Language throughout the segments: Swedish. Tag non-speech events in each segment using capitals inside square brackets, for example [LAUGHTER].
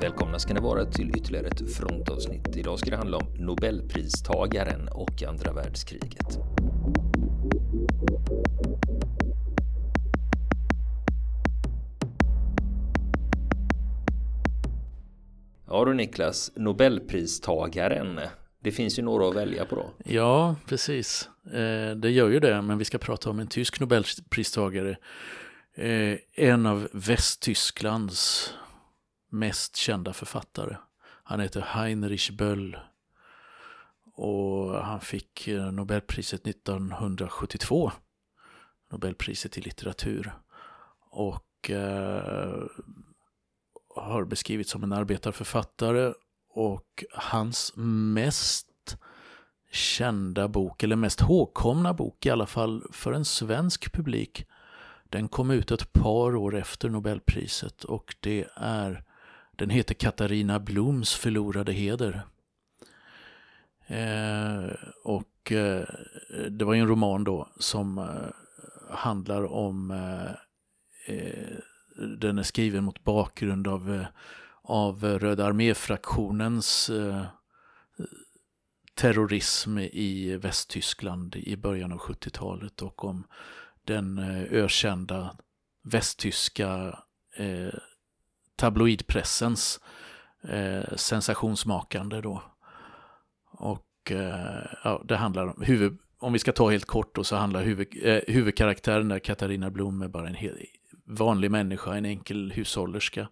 Välkomna ska ni vara till ytterligare ett frontavsnitt. Idag ska det handla om Nobelpristagaren och andra världskriget. Ja du Niklas, Nobelpristagaren. Det finns ju några att välja på då. Ja, precis. Eh, det gör ju det, men vi ska prata om en tysk Nobelpristagare. Eh, en av Västtysklands mest kända författare. Han heter Heinrich Böll. Och han fick eh, Nobelpriset 1972. Nobelpriset i litteratur. Och eh, har beskrivits som en arbetarförfattare. Och hans mest kända bok, eller mest hågkomna bok i alla fall för en svensk publik, den kom ut ett par år efter Nobelpriset och det är den heter Katarina Bloms förlorade heder. Eh, och eh, det var ju en roman då som eh, handlar om eh, eh den är skriven mot bakgrund av, eh, av Röda arméfraktionens eh, terrorism i Västtyskland i början av 70-talet och om den ökända västtyska tabloidpressens eh, sensationsmakande då. Och eh, ja, det handlar om, huvud, om vi ska ta helt kort då, så handlar huvud, eh, huvudkaraktären där, Katarina Blom, är bara en hel, vanlig människa, en enkel hushållerska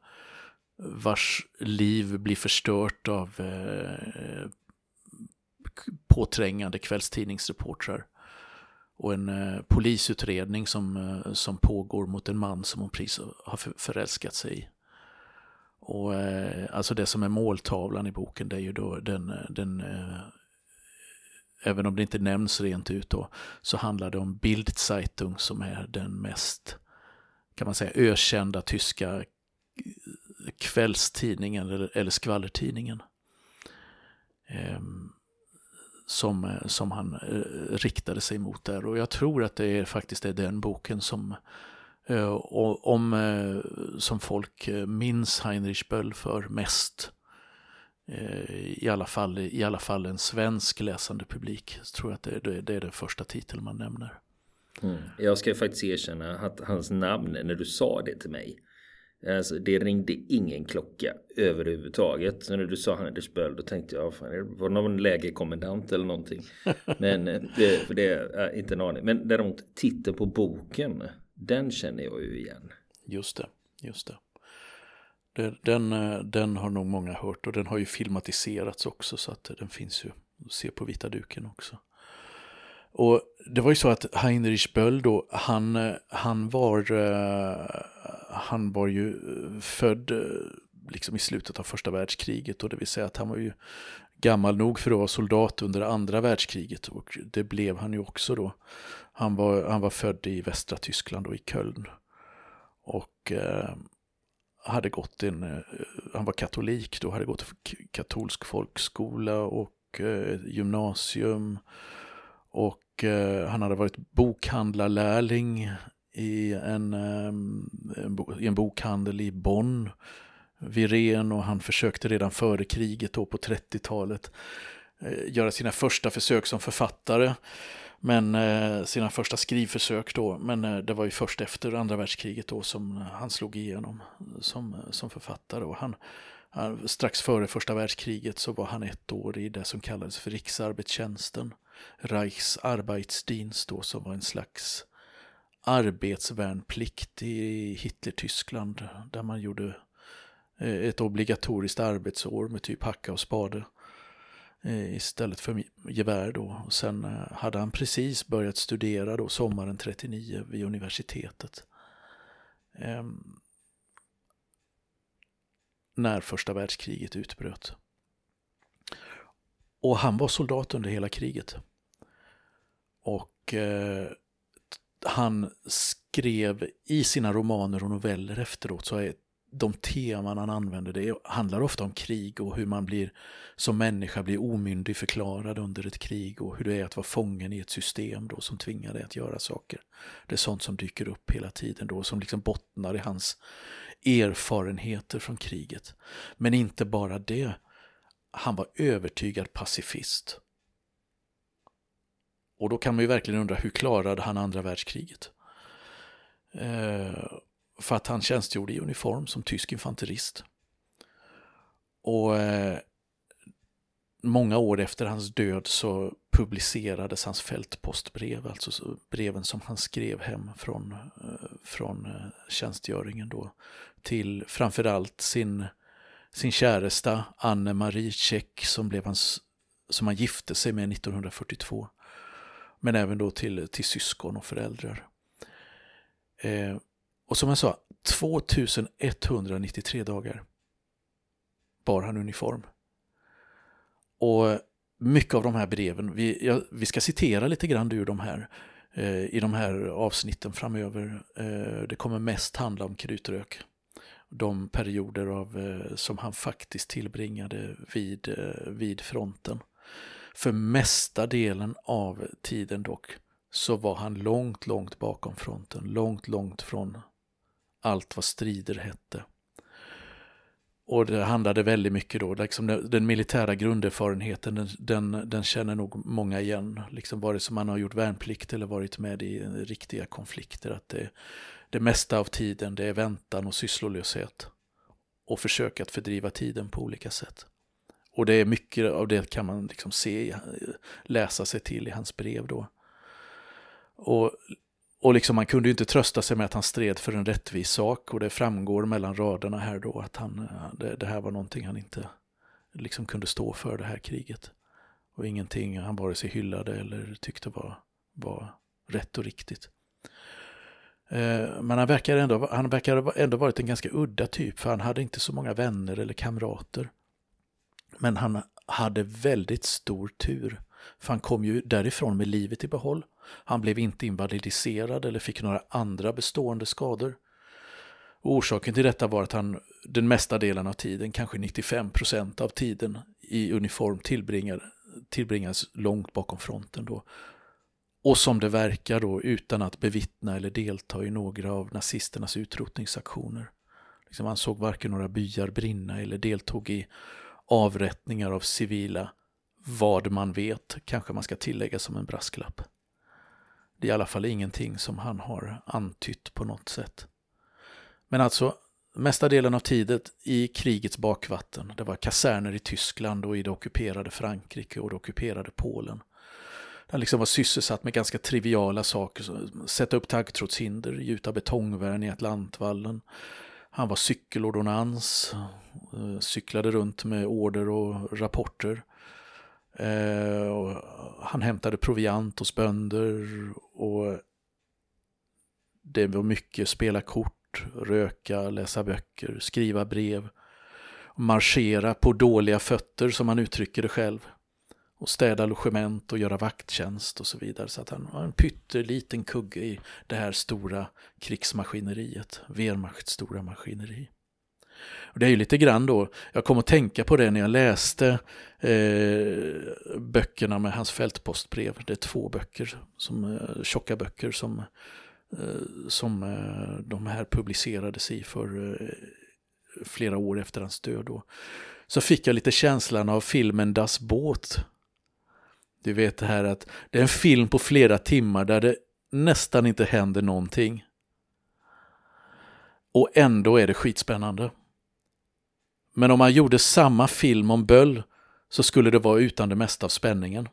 vars liv blir förstört av eh, påträngande kvällstidningsreportrar och en eh, polisutredning som, eh, som pågår mot en man som hon precis har förälskat sig i. Och eh, alltså det som är måltavlan i boken det är ju då den, eh, den eh, även om det inte nämns rent ut då, så handlar det om Bildzeitung som är den mest, kan man säga, ökända tyska eh, kvällstidningen eller, eller skvallertidningen. Ehm, eh, som, som han eh, riktade sig mot där och jag tror att det är, faktiskt är den boken som Eh, och om, eh, som folk eh, minns Heinrich Böll för mest. I alla, fall, I alla fall en svensk läsande publik. Så tror jag att det, det är den första titeln man nämner. Mm. Jag ska faktiskt erkänna att hans namn när du sa det till mig. Alltså, det ringde ingen klocka överhuvudtaget. Så när du sa Heinrich Böll då tänkte jag, fan, var det någon lägerkommendant eller någonting? [LAUGHS] Men det, för det är inte en aning. Men däremot titeln på boken den känner jag ju igen. Just det, just det. Den, eh, den har nog många hört och den har ju filmatiserats också så att den finns ju att se på vita duken också. Och det var ju så att Heinrich Böll då, han, eh, han var, eh, han var ju född liksom i slutet av första världskriget och det vill säga att han var ju gammal nog för att vara soldat under andra världskriget och det blev han ju också då. Han var, han var född i västra Tyskland och i Köln. Och eh, hade gått en, eh, han var katolik då, hade gått katolsk folkskola och eh, gymnasium. Och eh, han hade varit bokhandlarlärling i en, eh, en, i en bokhandel i Bonn Viren och han försökte redan före kriget då på 30-talet eh, göra sina första försök som författare. Men eh, sina första skrivförsök då, men eh, det var ju först efter andra världskriget då som han slog igenom som, som författare. Och han, han, strax före första världskriget så var han ett år i det som kallades för riksarbetstjänsten. Reichsarbeitsdienst då, som var en slags arbetsvärnplikt i Hitler-Tyskland där man gjorde Eh, ett obligatoriskt arbetsår med typ hacka och spade eh, istället för gevär då. Och sen eh, hade han precis börjat studera då sommaren 39 vid universitetet. Ehm, när första världskriget utbröt. Och han var soldat under hela kriget. Och eh, han skrev i sina romaner och noveller efteråt så är de teman han använder det handlar ofta om krig och hur man blir som människa blir omyndig förklarad under ett krig och hur det är att vara fången i ett system då som tvingar dig att göra saker. Det är sånt som dyker upp hela tiden då som liksom bottnar i hans erfarenheter från kriget. Men inte bara det. Han var övertygad pacifist. Och då kan man ju verkligen undra hur klarade han andra världskriget? Eh, för att han tjänstgjorde i uniform som tysk infanterist. Och eh, många år efter hans död så publicerades hans fältpostbrev, alltså breven som han skrev hem från, eh, från eh, tjänstgöringen då, till framförallt sin, sin käresta Anne-Marie Tjeck som, blev hans, som han gifte sig med 1942. Men även då till, till syskon och föräldrar. Eh, och som jag sa, 2193 dagar bar han uniform. Och mycket av de här breven, vi, ja, vi ska citera lite grann ur de här eh, i de här avsnitten framöver. Eh, det kommer mest handla om krutrök. De perioder av, eh, som han faktiskt tillbringade vid, eh, vid fronten. För mesta delen av tiden dock så var han långt, långt bakom fronten, långt, långt från allt vad strider hette. Och det handlade väldigt mycket då, liksom den, den militära grunderfarenheten, den, den, den, känner nog många igen, liksom vare sig man har gjort värnplikt eller varit med i riktiga konflikter, att det, det mesta av tiden det är väntan och sysslolöshet och försök att fördriva tiden på olika sätt. Och det är mycket av det kan man liksom se, läsa sig till i hans brev då. Och och liksom man kunde ju inte trösta sig med att han stred för en rättvis sak och det framgår mellan raderna här då att han, eh, det, det här var någonting han inte liksom kunde stå för det här kriget. Och ingenting han vare sig hyllade eller tyckte var, var rätt och riktigt. Eh, men han verkar, ändå, han verkar ändå varit en ganska udda typ för han hade inte så många vänner eller kamrater. Men han hade väldigt stor tur. För han kom ju därifrån med livet i behåll. Han blev inte invalidiserad eller fick några andra bestående skador. Orsaken till detta var att han den mesta delen av tiden, kanske 95 procent av tiden i uniform tillbringades långt bakom fronten då. Och som det verkar då utan att bevittna eller delta i några av nazisternas utrotningsaktioner. Liksom han såg varken några byar brinna eller deltog i avrättningar av civila vad man vet, kanske man ska tillägga som en brasklapp. Det är i alla fall ingenting som han har antytt på något sätt. Men alltså, mesta delen av tiden i krigets bakvatten, det var kaserner i Tyskland och i det ockuperade Frankrike och det ockuperade Polen. Han liksom var sysselsatt med ganska triviala saker, sätta upp taggtrådshinder, gjuta betongvärn i Atlantvallen. Han var cykelordonnans, eh, cyklade runt med order och rapporter. Eh, han hämtade proviant hos bönder och det var mycket spela kort, röka, läsa böcker, skriva brev, marschera på dåliga fötter som han uttrycker det själv och städa logement och göra vakttjänst och så vidare. Så att han var en pytteliten kugge i det här stora krigsmaskineriet, Wehrmachts stora maskineri. Och det är ju lite grann då, jag kom att tänka på det när jag läste eh, böckerna med hans fältpostbrev. Det är två böcker, som, eh, tjocka böcker som, eh, som eh, de här publicerades i för eh, flera år efter hans död. Då. Så fick jag lite känslan av filmen Das Båt. Du vet det här att det är en film på flera timmar där det nästan inte händer någonting. Och ändå är det skitspännande. Men om man gjorde samma film om Böll så skulle det vara utan det mesta av spänningen.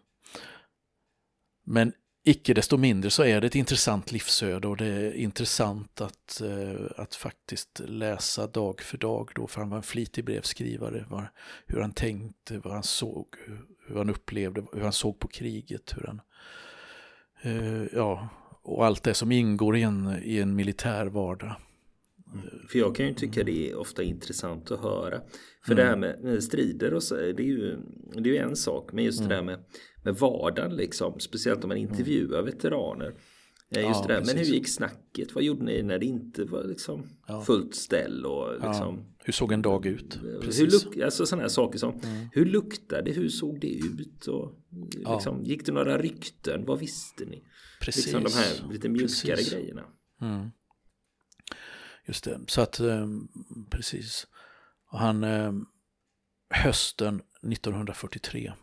Men icke desto mindre så är det ett intressant livsöde och det är intressant att, eh, att faktiskt läsa dag för dag då, för han var en flitig brevskrivare, var, hur han tänkte, vad han såg, hur han upplevde, hur han såg på kriget, hur han, eh, ja, och allt det som ingår i en, i en militär vardag. För jag kan ju tycka det är ofta intressant att höra. För mm. det här med, med, strider och så, det är ju, det är ju en sak. Men just mm. det där med, med vardagen liksom. Speciellt om man intervjuar veteraner. Just Ja, det där. Men hur gick snacket? Vad gjorde ni när det inte var liksom Ja. fullt ställ och liksom Ja. Hur såg en dag ut? Hur Precis. luk, alltså sådana här saker som hur luktade det? Hur såg det ut? Och, liksom, Gick det några rykten? Vad visste ni? Precis. Liksom de här lite mjukare Precis. grejerna. Mm. Just det, så att ehm, precis. Och han, ehm, hösten 1943,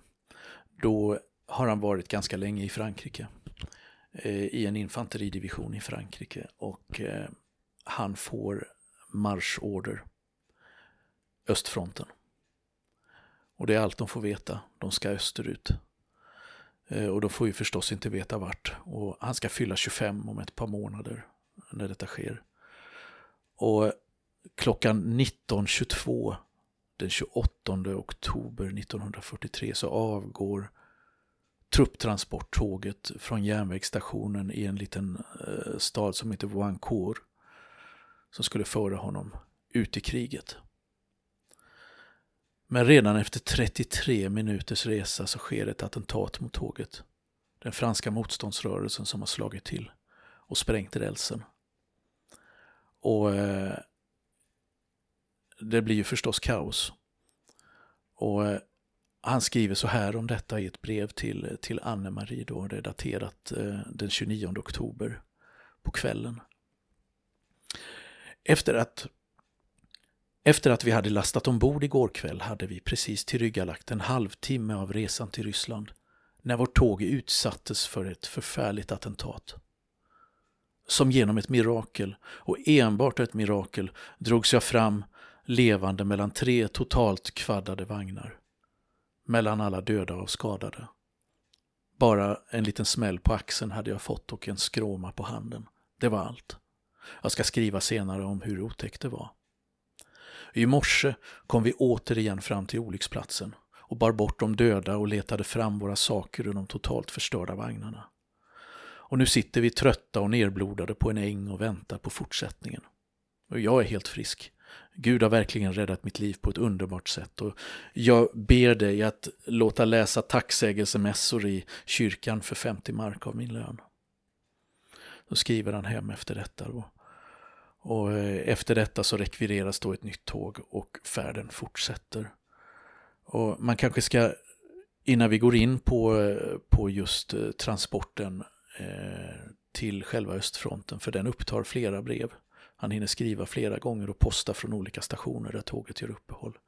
då har han varit ganska länge i Frankrike. Eh, I en infanteridivision i Frankrike. Och eh, han får marschorder. Östfronten. Och det är allt de får veta. De ska österut. Eh, och de får ju förstås inte veta vart. Och han ska fylla 25 om ett par månader när detta sker. Och klockan 19.22 den 28 oktober 1943 så avgår trupptransporttåget från järnvägsstationen i en liten eh, stad som heter Wancourt som skulle föra honom ut i kriget. Men redan efter 33 minuters resa så sker ett attentat mot tåget. Den franska motståndsrörelsen som har slagit till och sprängt rälsen. Och eh, det blir ju förstås kaos. Och eh, han skriver så här om detta i ett brev till, till Anne-Marie då, det är daterat eh, den 29 oktober på kvällen. Efter att, efter att vi hade lastat ombord igår kväll hade vi precis tillryggalagt en halvtimme av resan till Ryssland när vårt tåg utsattes för ett förfärligt attentat. Som genom ett mirakel, och enbart ett mirakel, drogs jag fram levande mellan tre totalt kvaddade vagnar. Mellan alla döda och skadade. Bara en liten smäll på axeln hade jag fått och en skråma på handen. Det var allt. Jag ska skriva senare om hur otäckt det var. I morse kom vi återigen fram till olycksplatsen och bar bort de döda och letade fram våra saker ur de totalt förstörda vagnarna. Och nu sitter vi trötta och nerblodade på en äng och väntar på fortsättningen. Och jag är helt frisk. Gud har verkligen räddat mitt liv på ett underbart sätt och jag ber dig att låta läsa tacksägelsemässor i kyrkan för 50 mark av min lön. Då skriver han hem efter detta då. Och eh, efter detta så rekvireras då ett nytt tåg och färden fortsätter. Och man kanske ska, innan vi går in på, eh, på just eh, transporten Eh, till själva östfronten, för den upptar flera brev. Han hinner skriva flera gånger och posta från olika stationer där tåget gör uppehåll.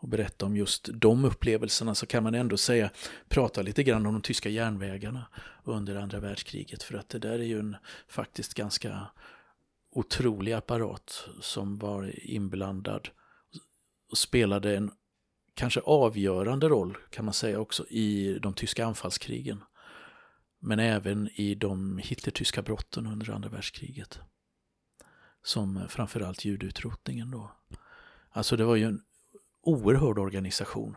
Och berätta om just de upplevelserna så kan man ändå säga, prata lite grann om de tyska järnvägarna under andra världskriget. För att det där är ju en faktiskt ganska otrolig apparat som var inblandad och spelade en kanske avgörande roll kan man säga också i de tyska anfallskrigen. Men även i de hitlertyska brotten under andra världskriget. Som framförallt judeutrotningen då. Alltså det var ju en oerhörd organisation.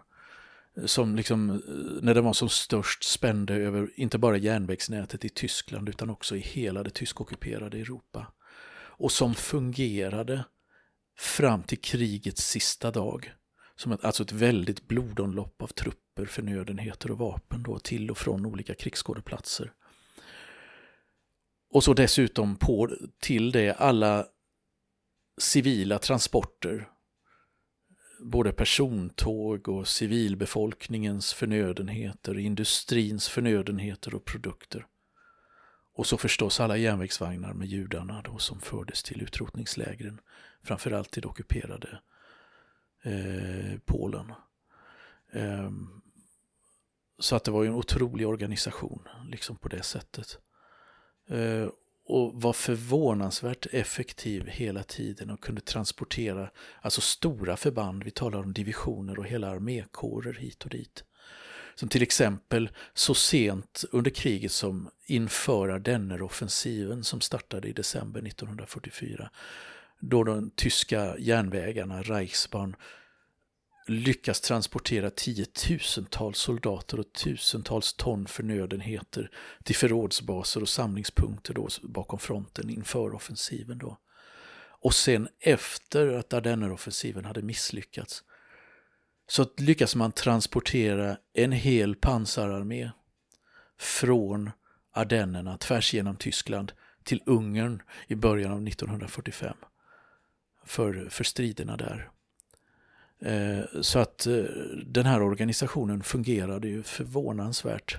Eh, som liksom, eh, när den var som störst spände över inte bara järnvägsnätet i Tyskland utan också i hela det tyskockuperade Europa. Och som fungerade fram till krigets sista dag. Som ett, alltså ett väldigt blodomlopp av trupper, förnödenheter och vapen då, till och från olika krigsskådeplatser. Och så dessutom på till det alla civila transporter, både persontåg och civilbefolkningens förnödenheter, industrins förnödenheter och produkter. Och så förstås alla järnvägsvagnar med judarna då som fördes till utrotningslägren, framförallt till det ockuperade eh, Polen. Eh, så att det var ju en otrolig organisation, liksom på det sättet. Eh, och var förvånansvärt effektiv hela tiden och kunde transportera alltså stora förband, vi talar om divisioner och hela armékårer hit och dit. Som till exempel så sent under kriget som inför Ardenneroffensiven som startade i december 1944. Då de tyska järnvägarna, Reichsbahn, lyckas transportera tiotusentals soldater och tusentals ton förnödenheter till förrådsbaser och samlingspunkter då bakom fronten inför offensiven. Då. Och sen efter att Ardenneroffensiven hade misslyckats så lyckas man transportera en hel pansararmé från Ardennerna tvärs genom Tyskland till Ungern i början av 1945 för, för striderna där. Eh, så att eh, den här organisationen fungerade ju förvånansvärt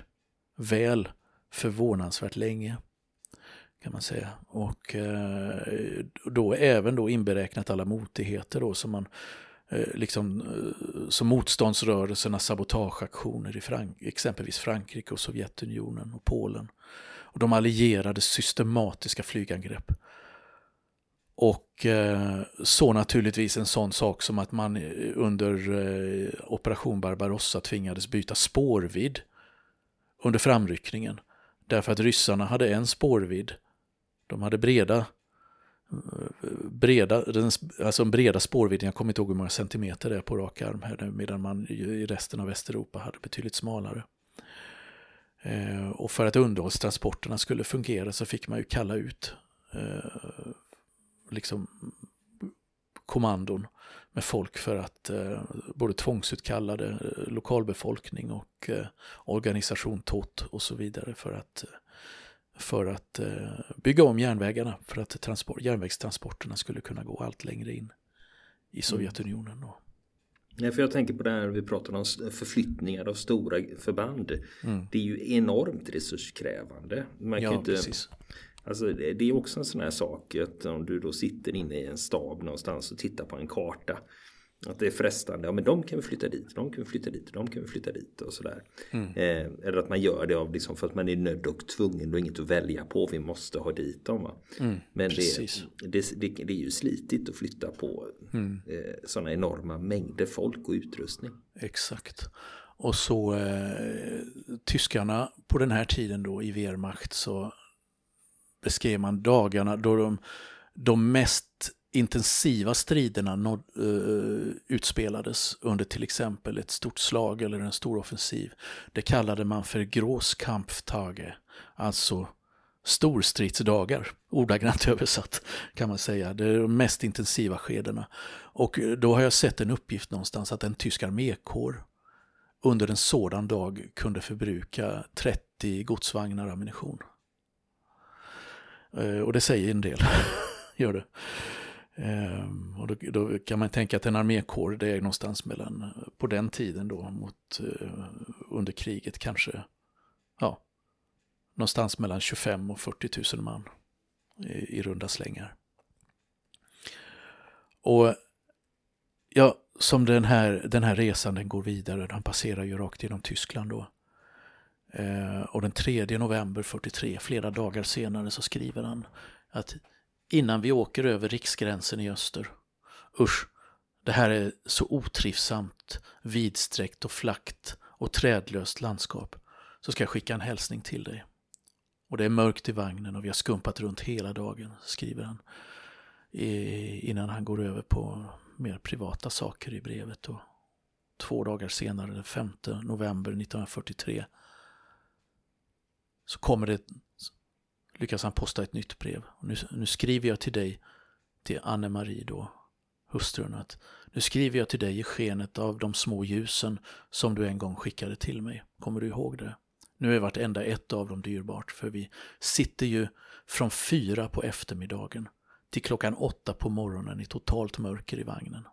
väl, förvånansvärt länge kan man säga. Och eh, då även då inberäknat alla motigheter då som man eh, liksom eh, som motståndsrörelsernas sabotageaktioner i Frank exempelvis Frankrike och Sovjetunionen och Polen. Och de allierade systematiska flygangrepp och eh, så naturligtvis en sån sak som att man eh, under eh, Operation Barbarossa tvingades byta spårvidd under framryckningen. Därför att ryssarna hade en spårvidd. De hade breda, breda alltså en breda spårvidden, jag kommer inte ihåg hur många centimeter det är på rak arm här medan man i resten av Västeuropa hade betydligt smalare. och för att underhållstransporterna skulle fungera så fick man ju kalla ut liksom kommandon med folk för att eh, både tvångsutkallade eh, lokalbefolkning och eh, organisation TOT och så vidare för att, för att eh, bygga om järnvägarna för att transport, järnvägstransporterna skulle kunna gå allt längre in i mm. Sovjetunionen. Då. Nej, för jag tänker på det här vi pratar om förflyttningar av stora förband. Mm. Det är ju enormt resurskrävande. Man kan ja, inte, precis. Alltså det är också en sån här sak att om du då sitter inne i en stab någonstans och tittar på en karta. Att det är frestande, ja men de kan vi flytta dit, de kan vi flytta dit, de kan vi flytta dit och sådär. Mm. Eh, eller att man gör det av liksom för att man är nödd och tvungen och inget att välja på, vi måste ha dit dem. Mm, men det, det, det, det, är ju slitigt att flytta på mm. eh, sådana enorma mängder folk och utrustning. Exakt. Och så eh, tyskarna på den här tiden då i Wehrmacht så beskrev man dagarna då de, de mest intensiva striderna nåd, uh, eh, utspelades under till exempel ett stort slag eller en stor offensiv. Det kallade man för Großkampftage, alltså storstridsdagar, ordagrant [LAUGHS] översatt kan man säga. Det är de mest intensiva skedena. Och eh, då har jag sett en uppgift någonstans att en tysk armékår under en sådan dag kunde förbruka 30 godsvagnar ammunition. Eh, och det säger en del, [LAUGHS] gör det. Ehm, och då, då, kan man tänka att en armékår det är någonstans mellan, på den tiden då, mot, eh, under kriget kanske, ja, någonstans mellan 25 och 40 000 man i, i runda slängar. Och ja, som den här, den här resan den går vidare, den passerar ju rakt genom Tyskland då. Eh, och den 3 november 43, flera dagar senare, så skriver han att innan vi åker över riksgränsen i öster, usch, det här är så otrivsamt, vidsträckt och flackt och trädlöst landskap, så ska jag skicka en hälsning till dig. Och det är mörkt i vagnen och vi har skumpat runt hela dagen, skriver han. innan han går över på mer privata saker i brevet. Och två dagar senare, den 5 november 1943, så kommer det, lyckas han posta ett nytt brev. Nu, nu skriver jag till dig, till Anne-Marie då, hustrun, att nu skriver jag till dig i skenet av de små ljusen som du en gång skickade till mig. Kommer du ihåg det? Nu är vartenda ett av dem dyrbart, för vi sitter ju från fyra på eftermiddagen till klockan åtta på morgonen i totalt mörker i vagnen.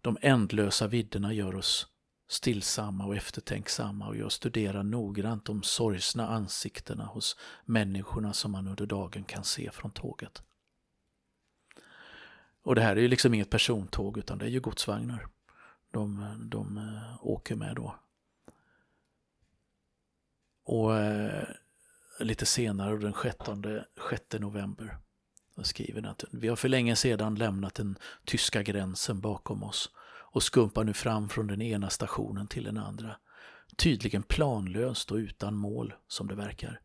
De ändlösa vidderna gör oss stillsamma och eftertänksamma och jag studerar noggrant de sorgsna ansiktena hos människorna som man under dagen kan se från tåget. Och det här är ju liksom inget persontåg utan det är ju godsvagnar de, de eh, åker med då. Och eh, lite senare, den 16, 6 november, skriver den att vi har för länge sedan lämnat den tyska gränsen bakom oss och skumpar nu fram från den ena stationen till den andra. Tydligen planlöst och utan mål, som det verkar.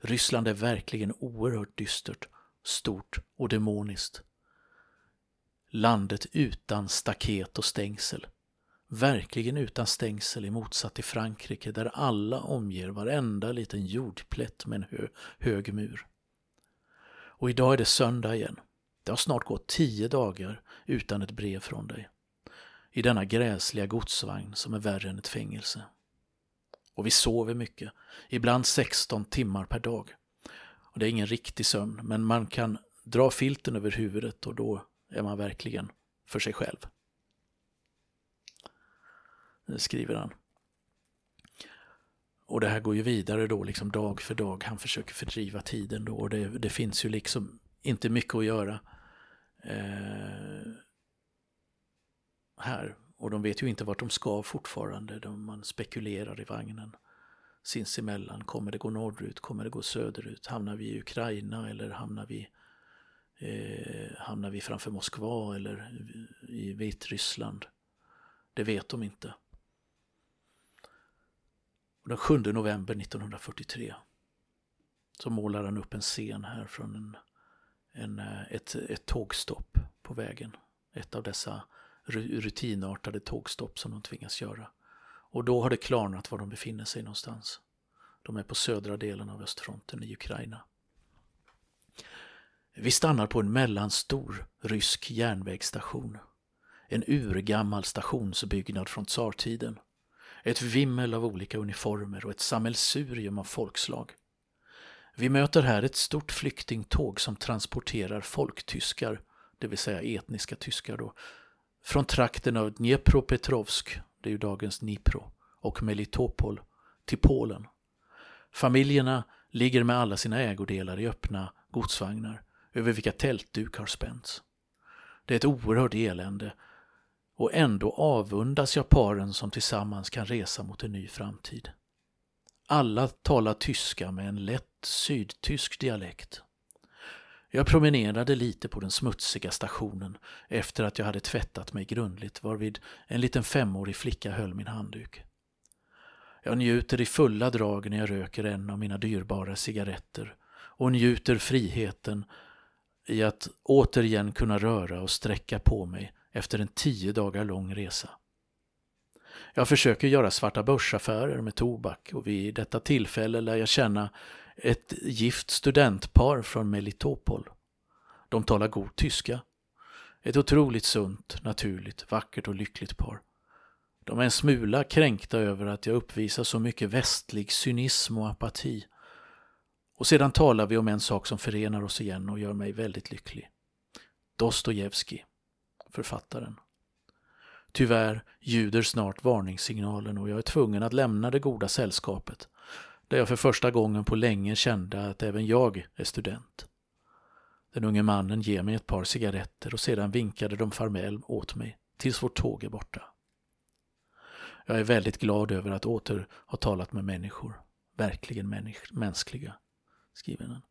Ryssland är verkligen oerhört dystert, stort och demoniskt. Landet utan staket och stängsel. Verkligen utan stängsel i motsats till Frankrike där alla omger varenda liten jordplätt med en hö hög mur. Och idag är det söndag igen. Det har snart gått tio dagar utan ett brev från dig i denna gräsliga godsvagn som är värre än ett fängelse. Och vi sover mycket, ibland 16 timmar per dag. Och det är ingen riktig sömn, men man kan dra filten över huvudet och då är man verkligen för sig själv. Det skriver han. Och det här går ju vidare då liksom dag för dag. Han försöker fördriva tiden då och det, det finns ju liksom inte mycket att göra eh, här. Och de vet ju inte vart de ska fortfarande. De, man spekulerar i vagnen sinsemellan. Kommer det gå norrut? Kommer det gå söderut? Hamnar vi i Ukraina eller hamnar vi, eh, hamnar vi framför Moskva eller i Vitryssland? Det vet de inte. Och den 7 november 1943 så målar han upp en scen här från en, en, eh, ett, ett tågstopp på vägen. Ett av dessa rutinartade tågstopp som de tvingas göra. Och då har det klarnat var de befinner sig någonstans. De är på södra delen av östfronten i Ukraina. Vi stannar på en mellanstor rysk järnvägsstation. En urgammal stationsbyggnad från tsartiden. Ett vimmel av olika uniformer och ett sammelsurium av folkslag. Vi möter här ett stort flyktingtåg som transporterar folktyskar, det vill säga etniska tyskar då, från trakten av Dnepropetrovsk, det är ju dagens Dnipro, och Melitopol till Polen. Familjerna ligger med alla sina ägodelar i öppna godsvagnar över vilka tältduk har spänts. Det är ett oerhört elände och ändå avundas jag paren som tillsammans kan resa mot en ny framtid. Alla talar tyska med en lätt sydtysk dialekt. Jag promenerade lite på den smutsiga stationen efter att jag hade tvättat mig grundligt varvid en liten femårig flicka höll min handduk. Jag njuter i fulla drag när jag röker en av mina dyrbara cigaretter och njuter friheten i att återigen kunna röra och sträcka på mig efter en tio dagar lång resa. Jag försöker göra svarta börsaffärer med tobak och vid detta tillfälle lär jag känna ett gift studentpar från Melitopol. De talar god tyska. Ett otroligt sunt, naturligt, vackert och lyckligt par. De är en smula kränkta över att jag uppvisar så mycket västlig cynism och apati. Och sedan talar vi om en sak som förenar oss igen och gör mig väldigt lycklig. Dostojevskij, författaren. Tyvärr ljuder snart varningssignalen och jag är tvungen att lämna det goda sällskapet där jag för första gången på länge kände att även jag är student. Den unge mannen ger mig ett par cigaretter och sedan vinkade de farväl åt mig tills vårt tåg är borta. Jag är väldigt glad över att åter ha talat med människor, verkligen människ mänskliga, skriver han.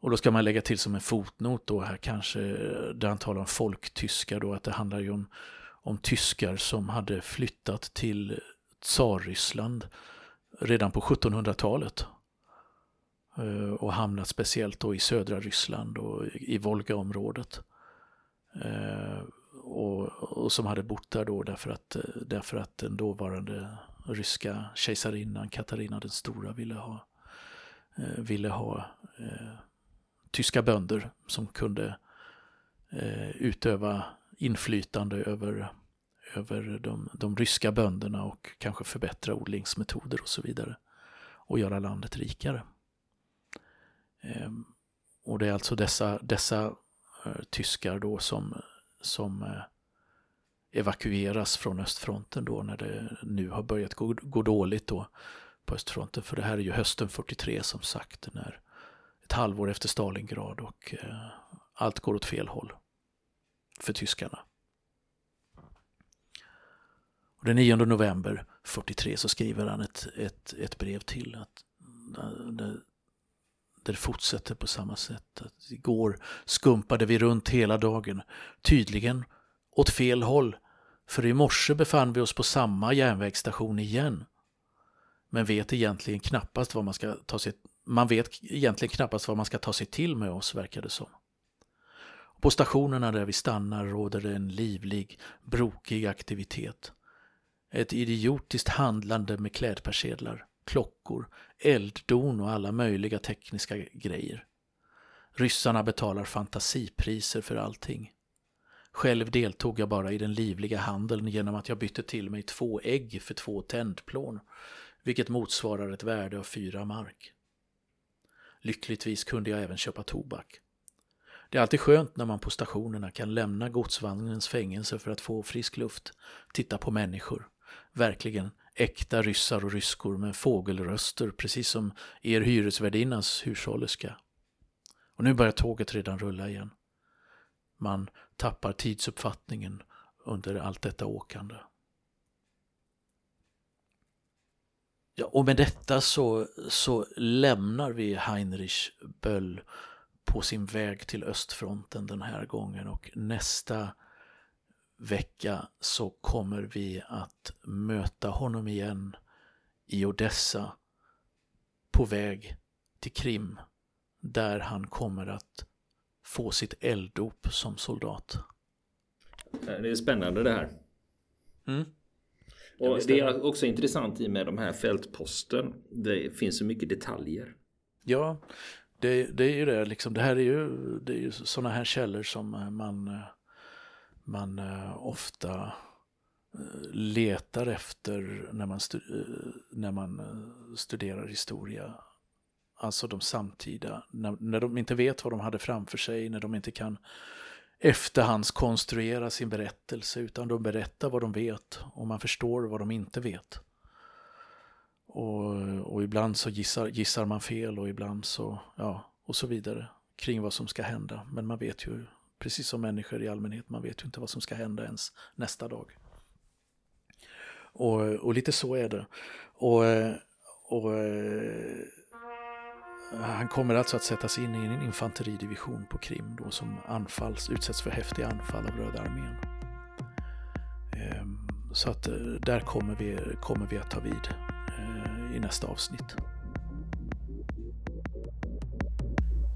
Och då ska man lägga till som en fotnot då här kanske, där han talar om folktyskar då, att det handlar ju om, om tyskar som hade flyttat till Tsarryssland redan på 1700-talet eh, och hamnat speciellt då i södra Ryssland och i Volgaområdet. Eh, och, och som hade bott där då därför att, därför att den dåvarande ryska kejsarinnan Katarina den stora ville ha, eh, ville ha eh, tyska bönder som kunde eh, utöva inflytande över över de, de ryska bönderna och kanske förbättra odlingsmetoder och så vidare och göra landet rikare. Ehm, och det är alltså dessa, dessa eh, tyskar då som, som eh, evakueras från östfronten då när det nu har börjat gå, gå dåligt då på östfronten. För det här är ju hösten 43 som sagt, när ett halvår efter Stalingrad och eh, allt går åt fel håll för tyskarna. Och den 9 november 43 så skriver han ett, ett, ett brev till. Att, eh, eh, där, det fortsätter på samma sätt. Att igår skumpade vi runt hela dagen, tydligen åt fel håll. För i morse befann vi oss på samma järnvägsstation igen. Men vet egentligen knappast vad man ska ta sig man vet egentligen knappast vad man ska ta sig till med oss, verkar det som. På stationerna där vi stannar råder det en livlig, brokig aktivitet. Ett idiotiskt handlande med klädpersedlar, klockor, elddon och alla möjliga tekniska grejer. Ryssarna betalar fantasipriser för allting. Själv deltog jag bara i den livliga handeln genom att jag bytte till mig två ägg för två tändplån. vilket motsvarar ett värde av fyra mark. Lyckligtvis kunde jag även köpa tobak. Det är alltid skönt när man på stationerna kan lämna godsvagnens fängelse för att få frisk luft, titta på människor. Verkligen äkta ryssar och ryskor med fågelröster, precis som er hyresvärdinnas hushållerska. Och nu börjar tåget redan rulla igen. Man tappar tidsuppfattningen under allt detta åkande. Ja, och med detta så, så lämnar vi Heinrich Böll på sin väg till östfronten den här gången och nästa vecka så kommer vi att möta honom igen i Odessa på väg till Krim där han kommer att få sitt elddop som soldat. Det är spännande det här. Mm. Och det är också intressant i med de här fältposten. Det finns så mycket detaljer. Ja, det, det är ju det. Liksom, det här är ju, det är ju sådana här källor som man, man eh, ofta eh, letar efter när man, eh, när man studerar historia. Alltså de samtida, när, när de inte vet vad de hade framför sig, när de inte kan efterhandskonstruera sin berättelse utan de berättar vad de vet och man förstår vad de inte vet. Och, och ibland så gissar, gissar man fel och ibland så, ja, och så vidare kring vad som ska hända. Men man vet ju, precis som människor i allmänhet, man vet ju inte vad som ska hända ens nästa dag. Och, och lite så är det. Och, och eh, han kommer alltså att sättas in i en infanteridivision på Krim då som anfalls, utsätts för häftiga anfall av Röda armén. Ehm, så att eh, där kommer vi, kommer vi att ta vid eh, i nästa avsnitt.